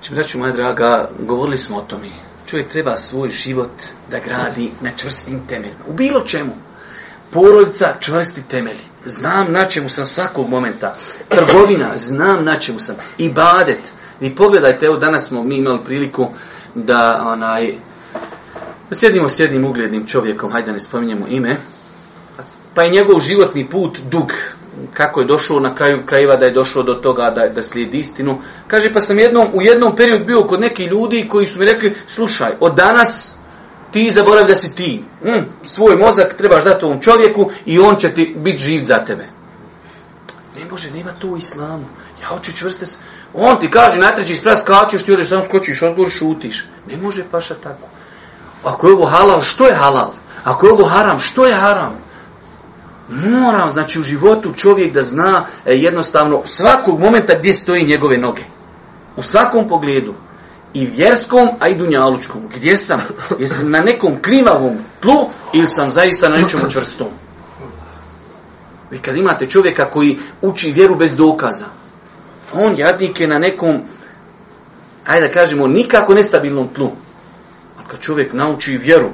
Če, braću moja draga, govorili smo o tome. Čovjek treba svoj život da gradi na čvrstim temeljima. U bilo čemu. Porodica, čvrsti temelji. Znam na čemu sam svakog momenta. Trgovina, znam na čemu sam. Ibadet. Vi pogledajte, evo danas smo mi imali priliku da onaj Sjedimo s jednim uglednim čovjekom, hajde da ne spominjemo ime, pa je njegov životni put dug, kako je došao na kraju krajeva da je došao do toga da, da slijedi istinu. Kaže, pa sam jednom, u jednom periodu bio kod neki ljudi koji su mi rekli, slušaj, od danas ti zaborav da si ti. Mm, svoj mozak trebaš dati ovom čovjeku i on će ti biti živ za tebe. Ne može, nema to u islamu. Ja hoću čvrste... On ti kaže, na treći sprat skačeš, ti odeš, samo skočiš, odgovor šutiš. Ne može paša tako. Ako je ovo halal, što je halal? Ako je ovo haram, što je haram? Mora, znači, u životu čovjek da zna e, jednostavno svakog momenta gdje stoji njegove noge. U svakom pogledu. I vjerskom, a i dunjalučkom. Gdje sam? Jesam na nekom klimavom tlu ili sam zaista na nečemu čvrstom? Vi kad imate čovjeka koji uči vjeru bez dokaza, on jadnik je na nekom, ajde da kažemo, nikako nestabilnom tlu. A kad čovjek nauči vjeru,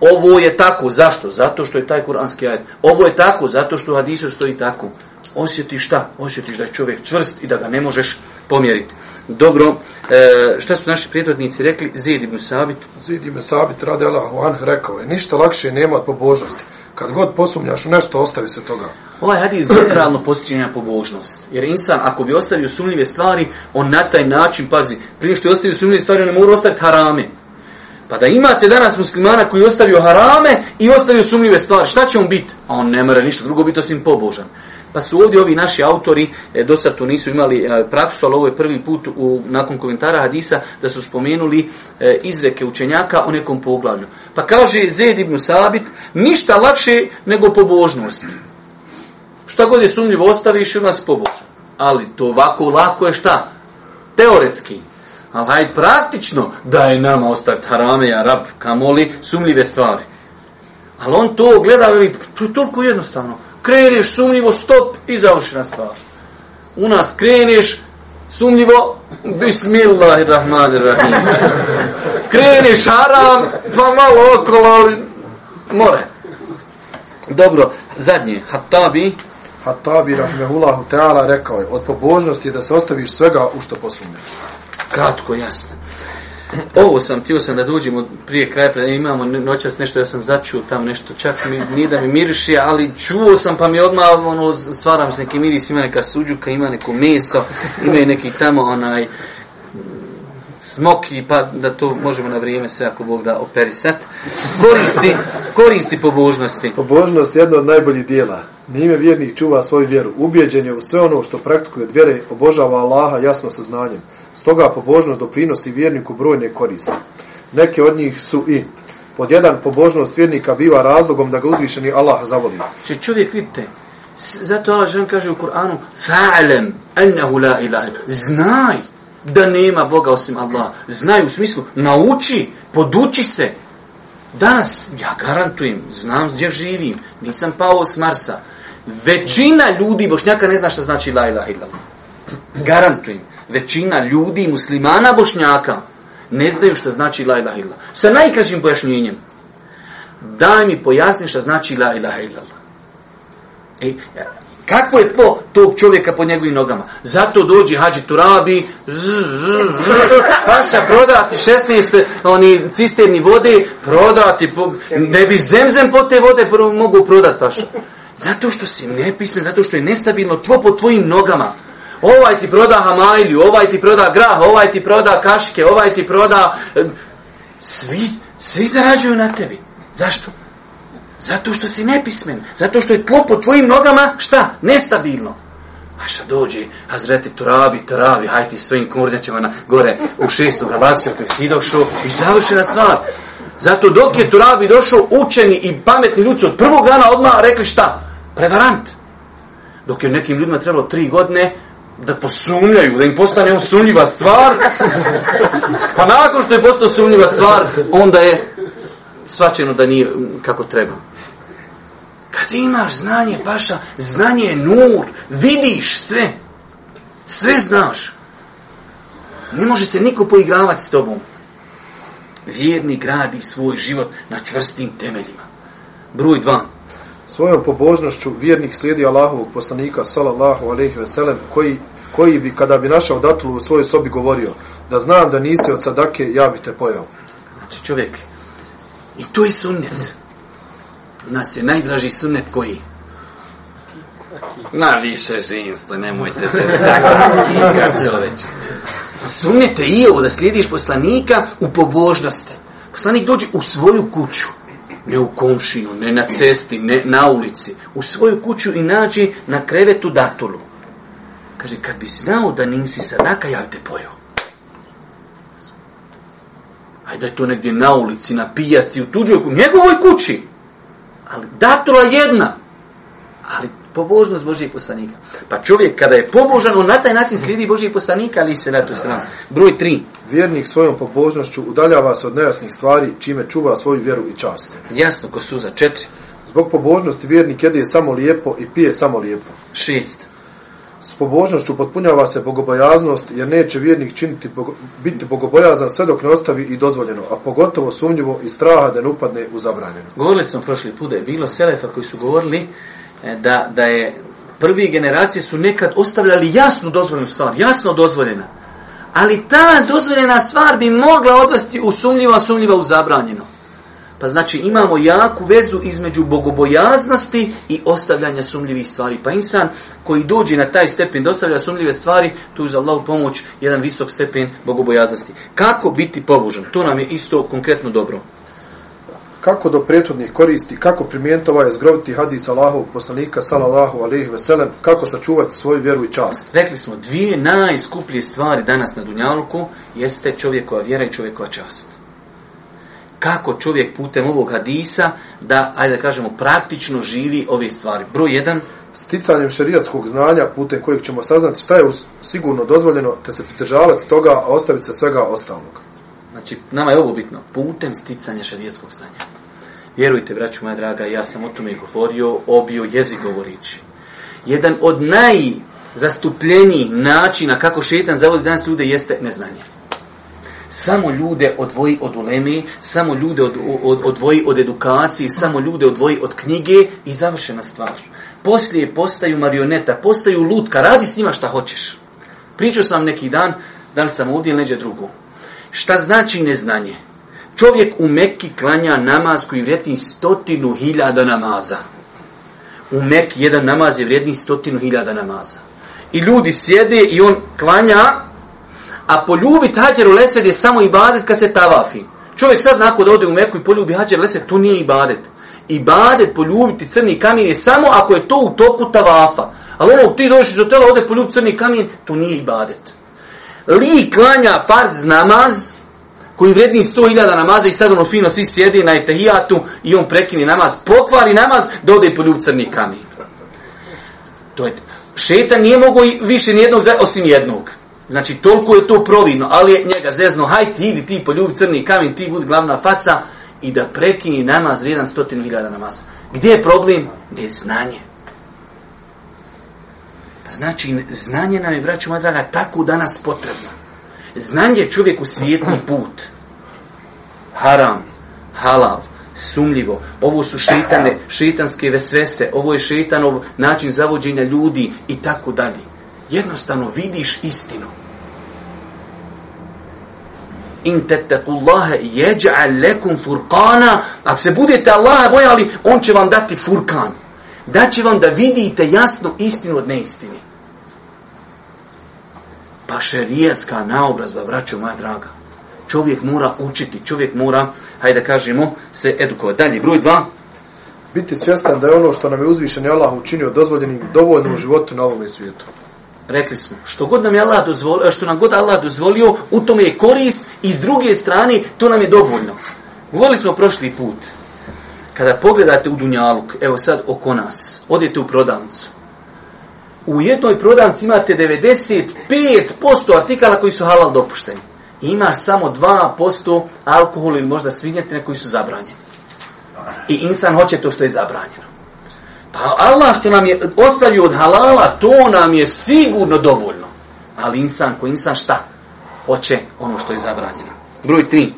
ovo je tako, zašto? Zato što je taj kuranski ajet. Ovo je tako, zato što u hadisu stoji tako. Osjetiš šta? Osjetiš da je čovjek čvrst i da ga ne možeš pomjeriti. Dobro, e, šta su naši prijetodnici rekli? Zid ibn Sabit.
Zid ime Sabit radi Allahu anh rekao je, ništa lakše nema od pobožnosti. Kad god posumnjaš u nešto, ostavi se toga.
Ovaj hadis generalno postiče na pobožnost. Jer insan, ako bi ostavio sumnjive stvari, on na taj način, pazi, prije što je ostavio sumnjive stvari, on ne mora ostaviti harame. Pa da imate danas muslimana koji ostavio harame i ostavio sumnjive stvari, šta će on biti? A on ne mora ništa drugo biti osim pobožan. Pa su ovdje ovi naši autori, e, do sad tu nisu imali e, praksu, ali ovo je prvi put u, nakon komentara hadisa da su spomenuli e, izreke učenjaka o nekom poglavlju. Pa kaže Zed ibn Sabit, ništa lakše nego pobožnost. Šta god je sumnjivo ostaviš i nas pobožan. Ali to ovako lako je šta? Teoretski. Ali hajde praktično da je nama ostaviti harame, arab, kamoli, sumljive stvari. Ali on to gleda, veli, to je toliko jednostavno. Kreneš sumnjivo, stop i završena stvar. U nas kreneš sumnjivo, bismillahirrahmanirrahim. Kreneš haram, pa malo okolo, ali more. Dobro, zadnje, Hattabi,
Hatabi rahmehullahu ta'ala rekao je, od pobožnosti je da se ostaviš svega u što posumnješ
kratko, jasno. Ovo sam, htio sam da dođemo prije kraja, pa pre imamo noćas nešto, ja sam začuo tam nešto, čak mi, nije da mi miriši, ali čuo sam pa mi odmah ono, stvaram se neki miris, ima neka suđuka, ima neko meso, ima i neki tamo onaj smoki, pa da to možemo na vrijeme sve ako Bog da operisat. Koristi, koristi pobožnosti.
Pobožnost je jedno od najboljih dijela. Njime vjernik čuva svoju vjeru. Ubijeđen je u sve ono što praktikuje od vjere, obožava Allaha jasno sa znanjem. Stoga pobožnost doprinosi vjerniku brojne koriste. Neke od njih su i pod jedan pobožnost vjernika biva razlogom da ga uzvišeni Allah zavoli.
Če čovjek vidite, zato Allah žen kaže u Kur'anu fa'alem ennehu la ilaha. Znaj da nema Boga osim Allaha. Znaj u smislu, nauči, poduči se. Danas, ja garantujem, znam gdje živim, nisam pao s Marsa. Većina ljudi, bošnjaka, ne zna šta znači la ilaha illallah. Garantujem, većina ljudi, muslimana, bošnjaka, ne znaju šta znači la ilaha illallah. Sa najkraćim pojašnjenjem. Daj mi pojasni šta znači la ilaha illallah. E, kakvo je tlo tog čovjeka pod njegovim nogama? Zato dođi Hadži Turabi, paša prodati 16 oni cisterni vode, prodati, po, ne bi zemzem po te vode prvo mogu prodati paša. Zato što si nepismen, zato što je nestabilno tvo pod tvojim nogama. Ovaj ti proda hamajlju, ovaj ti proda grah, ovaj ti proda kašike, ovaj ti proda... Eh, svi, svi zarađuju na tebi. Zašto? Zato što si nepismen. Zato što je tlo po tvojim nogama, šta? Nestabilno. A šta dođe, Hazreti Turabi, Turabi, haj ti svojim kurnjačima na gore u šestu galaksiju, to je si došao i završena stvar. Zato dok je Turabi došao, učeni i pametni ljudi od prvog dana odmah rekli šta? Prevarant. Dok je nekim ljudima trebalo tri godine da posumljaju, da im postane on sumnjiva stvar, pa nakon što je postao sumnjiva stvar, onda je svačeno da nije kako treba. Kad imaš znanje, paša, znanje je nur, vidiš sve, sve znaš. Ne može se niko poigravati s tobom. Vjerni gradi svoj život na čvrstim temeljima. Broj dva.
Svojom pobožnošću vjernik slijedi Allahovog poslanika sallallahu alejhi ve sellem koji koji bi kada bi našao datulu u svojoj sobi govorio da znam da nisi od sadake ja bi te pojao.
Znači čovjek I to je sunnet. Nas je najdraži sunnet koji? Na više ženstvo, nemojte se [laughs] tako čoveče. Sunnete i ovo da slijediš poslanika u pobožnosti. Poslanik dođe u svoju kuću. Ne u komšinu, ne na cesti, ne na ulici. U svoju kuću i nađe na krevetu datulu. Kaže, kad bi znao da nisi sadaka, ja bi te pojao. Ajde da je to negdje na ulici, na pijaci, u tuđoj kući, njegovoj kući. Ali datula jedna. Ali pobožnost Božijeg poslanika. Pa čovjek kada je pobožan, on na taj način slijedi Božijeg poslanika, ali se na to sram. Broj tri.
Vjernik svojom pobožnošću udaljava se od nejasnih stvari, čime čuva svoju vjeru i čast.
Jasno, ko suza. Četiri.
Zbog pobožnosti vjernik jede samo lijepo i pije samo lijepo. S pobožnošću potpunjava se bogobojaznost, jer neće vjernik činiti bogo, biti bogobojazan sve dok ne ostavi i dozvoljeno, a pogotovo sumnjivo i straha da ne upadne u zabranjeno.
Govorili smo prošli put da je bilo selefa koji su govorili e, da, da je prvi generacije su nekad ostavljali jasnu dozvoljenu stvar, jasno dozvoljena. Ali ta dozvoljena stvar bi mogla odvesti u sumnjivo, a sumnjiva u zabranjeno. Pa znači imamo jaku vezu između bogobojaznosti i ostavljanja sumljivih stvari. Pa insan koji dođe na taj stepen da ostavlja sumljive stvari, tu je za Allahu pomoć jedan visok stepen bogobojaznosti. Kako biti pobožan? To nam je isto konkretno dobro.
Kako do prethodnih koristi, kako primijeniti ovaj zgroviti hadis Allahovog poslanika, salallahu alaihi veselem, kako sačuvati svoju vjeru i čast.
Rekli smo, dvije najskuplje stvari danas na Dunjaluku jeste čovjekova vjera i čovjekova čast kako čovjek putem ovog hadisa da, ajde da kažemo, praktično živi ove stvari. Broj jedan.
Sticanjem šerijatskog znanja putem kojeg ćemo saznati šta je sigurno dozvoljeno te se pridržavati toga, a ostaviti se svega ostalog.
Znači, nama je ovo bitno. Putem sticanja šerijatskog znanja. Vjerujte, braću moja draga, ja sam o tome i govorio, obio jezik govorići. Jedan od najzastupljenijih načina kako šetan zavodi danas ljude jeste neznanje samo ljude odvoji od uleme, samo ljude od, od, odvoji od edukacije, samo ljude odvoji od knjige i završena stvar. Poslije postaju marioneta, postaju lutka, radi s njima šta hoćeš. Pričao sam neki dan, da li sam ovdje ili neđe drugo. Šta znači neznanje? Čovjek u Mekki klanja namaz koji vrijedi stotinu hiljada namaza. U Mekki jedan namaz je vrijedni stotinu hiljada namaza. I ljudi sjede i on klanja A poljubiti hađer u lesved je samo ibadet kad se tavafi. Čovjek sad nakon da ode u Meku i poljubi hađer lesved, to nije ibadet. Ibadet poljubiti crni kamen je samo ako je to u toku tavafa. Ali ono, ti dođeš iz hotela, ode poljubi crni kamen, to nije ibadet. Li klanja farz namaz, koji vredni 100.000 namaza i sad ono fino svi sjedi na etahijatu i on prekini namaz, pokvari namaz, da ode poljubi crni kamen. To je, šetan nije mogo više nijednog, osim jednog. Znači, toliko je to providno, ali je njega zezno, haj ti, idi ti poljubi crni kamen, ti budi glavna faca i da prekini namaz vrijedan stotinu hiljada namaza. Gdje je problem? Gdje je znanje. Pa znači, znanje nam je, braću moja draga, tako danas potrebno. Znanje je čovjek u svijetni put. Haram, halal, sumljivo. Ovo su šitane, šitanske vesvese, ovo je šitanov način zavođenja ljudi i tako dalje jednostavno vidiš istinu. In tettakullaha jeđa'al lekum furkana, ako se budete Allaha bojali, on će vam dati furkan. Da će vam da vidite jasno istinu od neistini. Pa šerijetska naobrazba, braćo moja draga. Čovjek mora učiti, čovjek mora, hajde da kažemo, se edukovati. Dalje, broj dva.
Biti svjestan da je ono što nam je uzvišen Allah učinio dozvoljenim dovoljno u životu na ovom svijetu
rekli smo, što god nam je Allah dozvolio, što nam god Allah dozvolio, u tome je korist i s druge strane, to nam je dovoljno. Govorili smo prošli put, kada pogledate u Dunjaluk, evo sad oko nas, odete u prodavnicu, u jednoj prodavnici imate 95% artikala koji su halal dopušteni. I imaš samo 2% alkohol ili možda svinjetine koji su zabranjeni. I insan hoće to što je zabranjeno. Pa Allah što nam je ostavio od halala, to nam je sigurno dovoljno. Ali insan ko insan šta? Hoće ono što je zabranjeno. Broj 3.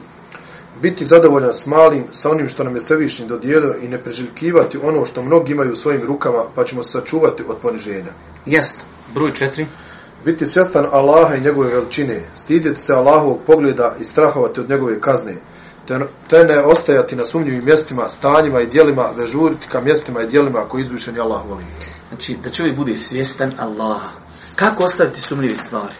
Biti zadovoljan s malim, sa onim što nam je svevišnji dodijelio i ne preželjkivati ono što mnogi imaju u svojim rukama, pa ćemo se sačuvati od poniženja.
Jasno. Broj 4.
Biti svjestan Allaha i njegove veličine, stidjeti se Allahovog pogleda i strahovati od njegove kazne, te, ne ostajati na sumnjivim mjestima, stanjima i dijelima, već žuriti ka mjestima i dijelima koji izvišeni Allah voli.
Znači, da čovjek bude svjestan Allaha. Kako ostaviti sumnjive stvari?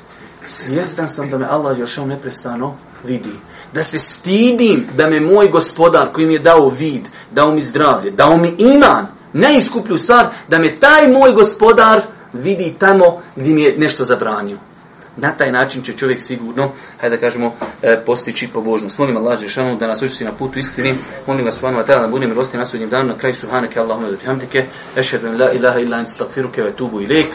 Svjestan sam da me Allah još neprestano vidi. Da se stidim da me moj gospodar koji mi je dao vid, dao mi zdravlje, dao mi iman, najiskuplju stvar, da me taj moj gospodar vidi tamo gdje mi je nešto zabranio. Na taj način će čovjek sigurno, hajde da kažemo, e, postići pobožnost. Molim Allah Žešanu da nas učesti na putu istini. Molim vas subhanahu wa ta'ala da budem milosti na sudnjem danu. Na kraju subhanake Allahumma da bihamdike. Ešhedu la ilaha illa anta astaghfiruke wa atubu ilaik.